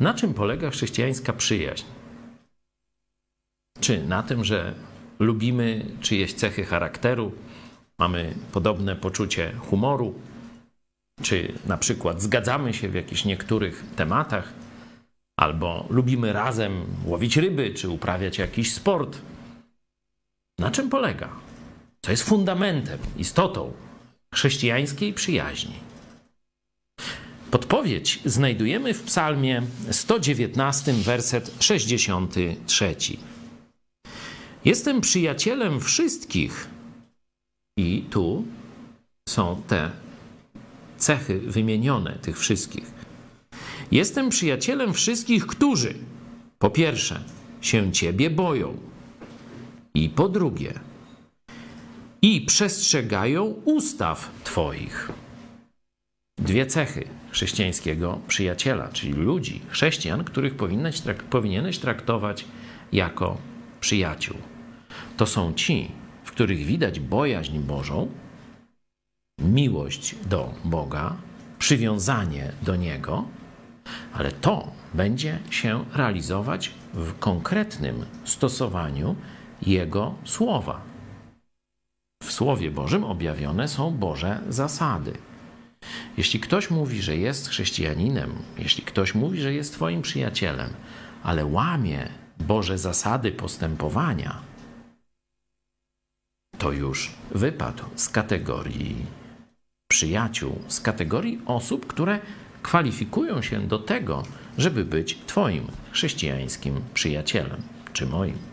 Na czym polega chrześcijańska przyjaźń? Czy na tym, że lubimy czyjeś cechy charakteru, mamy podobne poczucie humoru, czy na przykład zgadzamy się w jakichś niektórych tematach, albo lubimy razem łowić ryby, czy uprawiać jakiś sport. Na czym polega? Co jest fundamentem, istotą chrześcijańskiej przyjaźni? Podpowiedź znajdujemy w Psalmie 119, werset 63. Jestem przyjacielem wszystkich, i tu są te cechy wymienione tych wszystkich. Jestem przyjacielem wszystkich, którzy po pierwsze się Ciebie boją, i po drugie, i przestrzegają ustaw Twoich. Dwie cechy chrześcijańskiego przyjaciela, czyli ludzi, chrześcijan, których powinieneś, trak powinieneś traktować jako przyjaciół. To są ci, w których widać bojaźń Bożą, miłość do Boga, przywiązanie do Niego, ale to będzie się realizować w konkretnym stosowaniu Jego słowa. W Słowie Bożym objawione są Boże zasady. Jeśli ktoś mówi, że jest chrześcijaninem, jeśli ktoś mówi, że jest Twoim przyjacielem, ale łamie Boże zasady postępowania, to już wypadł z kategorii przyjaciół, z kategorii osób, które kwalifikują się do tego, żeby być Twoim chrześcijańskim przyjacielem czy moim.